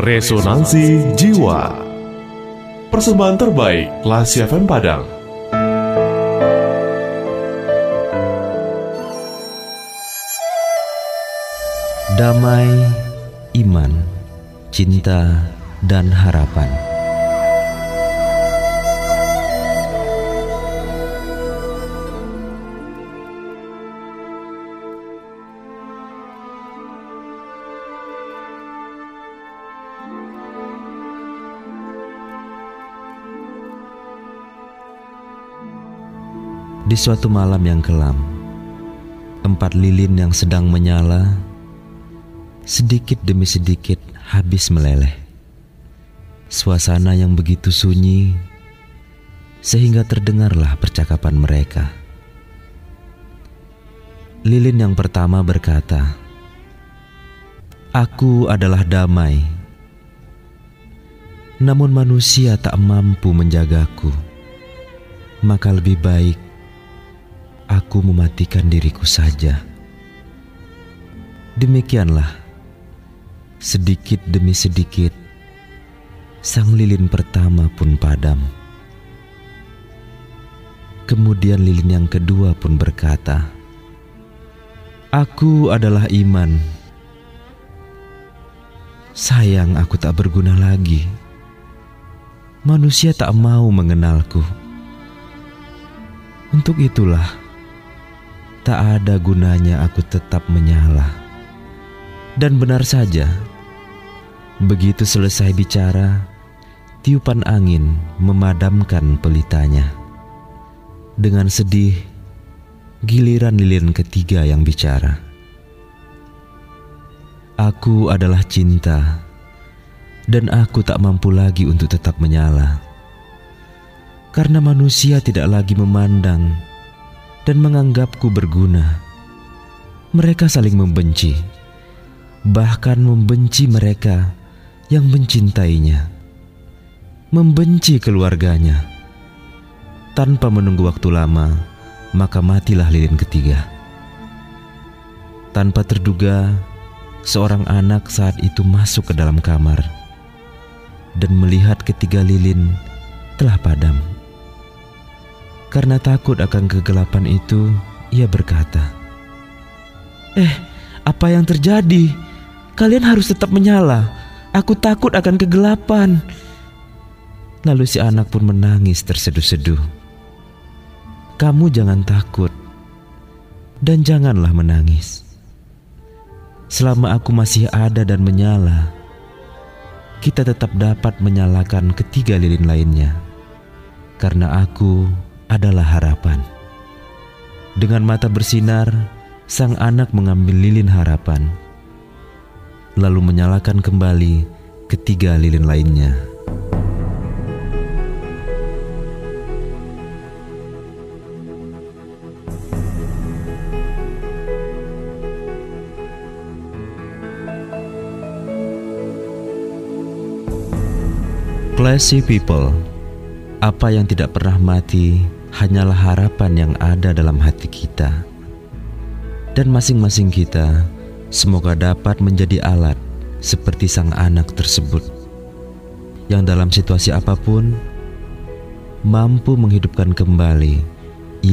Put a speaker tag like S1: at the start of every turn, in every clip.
S1: Resonansi Jiwa Persembahan terbaik Lasi FM Padang
S2: Damai, iman, cinta, dan harapan. Di suatu malam yang kelam, empat lilin yang sedang menyala sedikit demi sedikit habis meleleh. Suasana yang begitu sunyi sehingga terdengarlah percakapan mereka. Lilin yang pertama berkata, "Aku adalah damai, namun manusia tak mampu menjagaku, maka lebih baik aku mematikan diriku saja." Demikianlah Sedikit demi sedikit, sang lilin pertama pun padam. Kemudian lilin yang kedua pun berkata, "Aku adalah iman. Sayang, aku tak berguna lagi. Manusia tak mau mengenalku. Untuk itulah, tak ada gunanya aku tetap menyala." Dan benar saja, begitu selesai bicara, tiupan angin memadamkan pelitanya. Dengan sedih, giliran lilin ketiga yang bicara. Aku adalah cinta, dan aku tak mampu lagi untuk tetap menyala. Karena manusia tidak lagi memandang dan menganggapku berguna. Mereka saling membenci bahkan membenci mereka yang mencintainya, membenci keluarganya. Tanpa menunggu waktu lama, maka matilah lilin ketiga. Tanpa terduga, seorang anak saat itu masuk ke dalam kamar dan melihat ketiga lilin telah padam. Karena takut akan kegelapan itu, ia berkata, "Eh, apa yang terjadi?" Kalian harus tetap menyala. Aku takut akan kegelapan. Lalu si anak pun menangis terseduh-seduh. Kamu jangan takut dan janganlah menangis. Selama aku masih ada dan menyala, kita tetap dapat menyalakan ketiga lilin lainnya. Karena aku adalah harapan. Dengan mata bersinar, sang anak mengambil lilin harapan lalu menyalakan kembali ketiga lilin lainnya. Classy people, apa yang tidak pernah mati hanyalah harapan yang ada dalam hati kita. Dan masing-masing kita Semoga dapat menjadi alat seperti sang anak tersebut, yang dalam situasi apa pun mampu menghidupkan kembali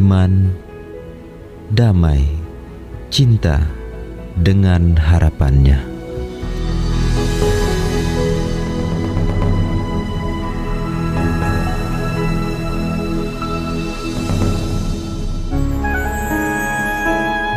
S2: iman, damai, cinta dengan harapannya.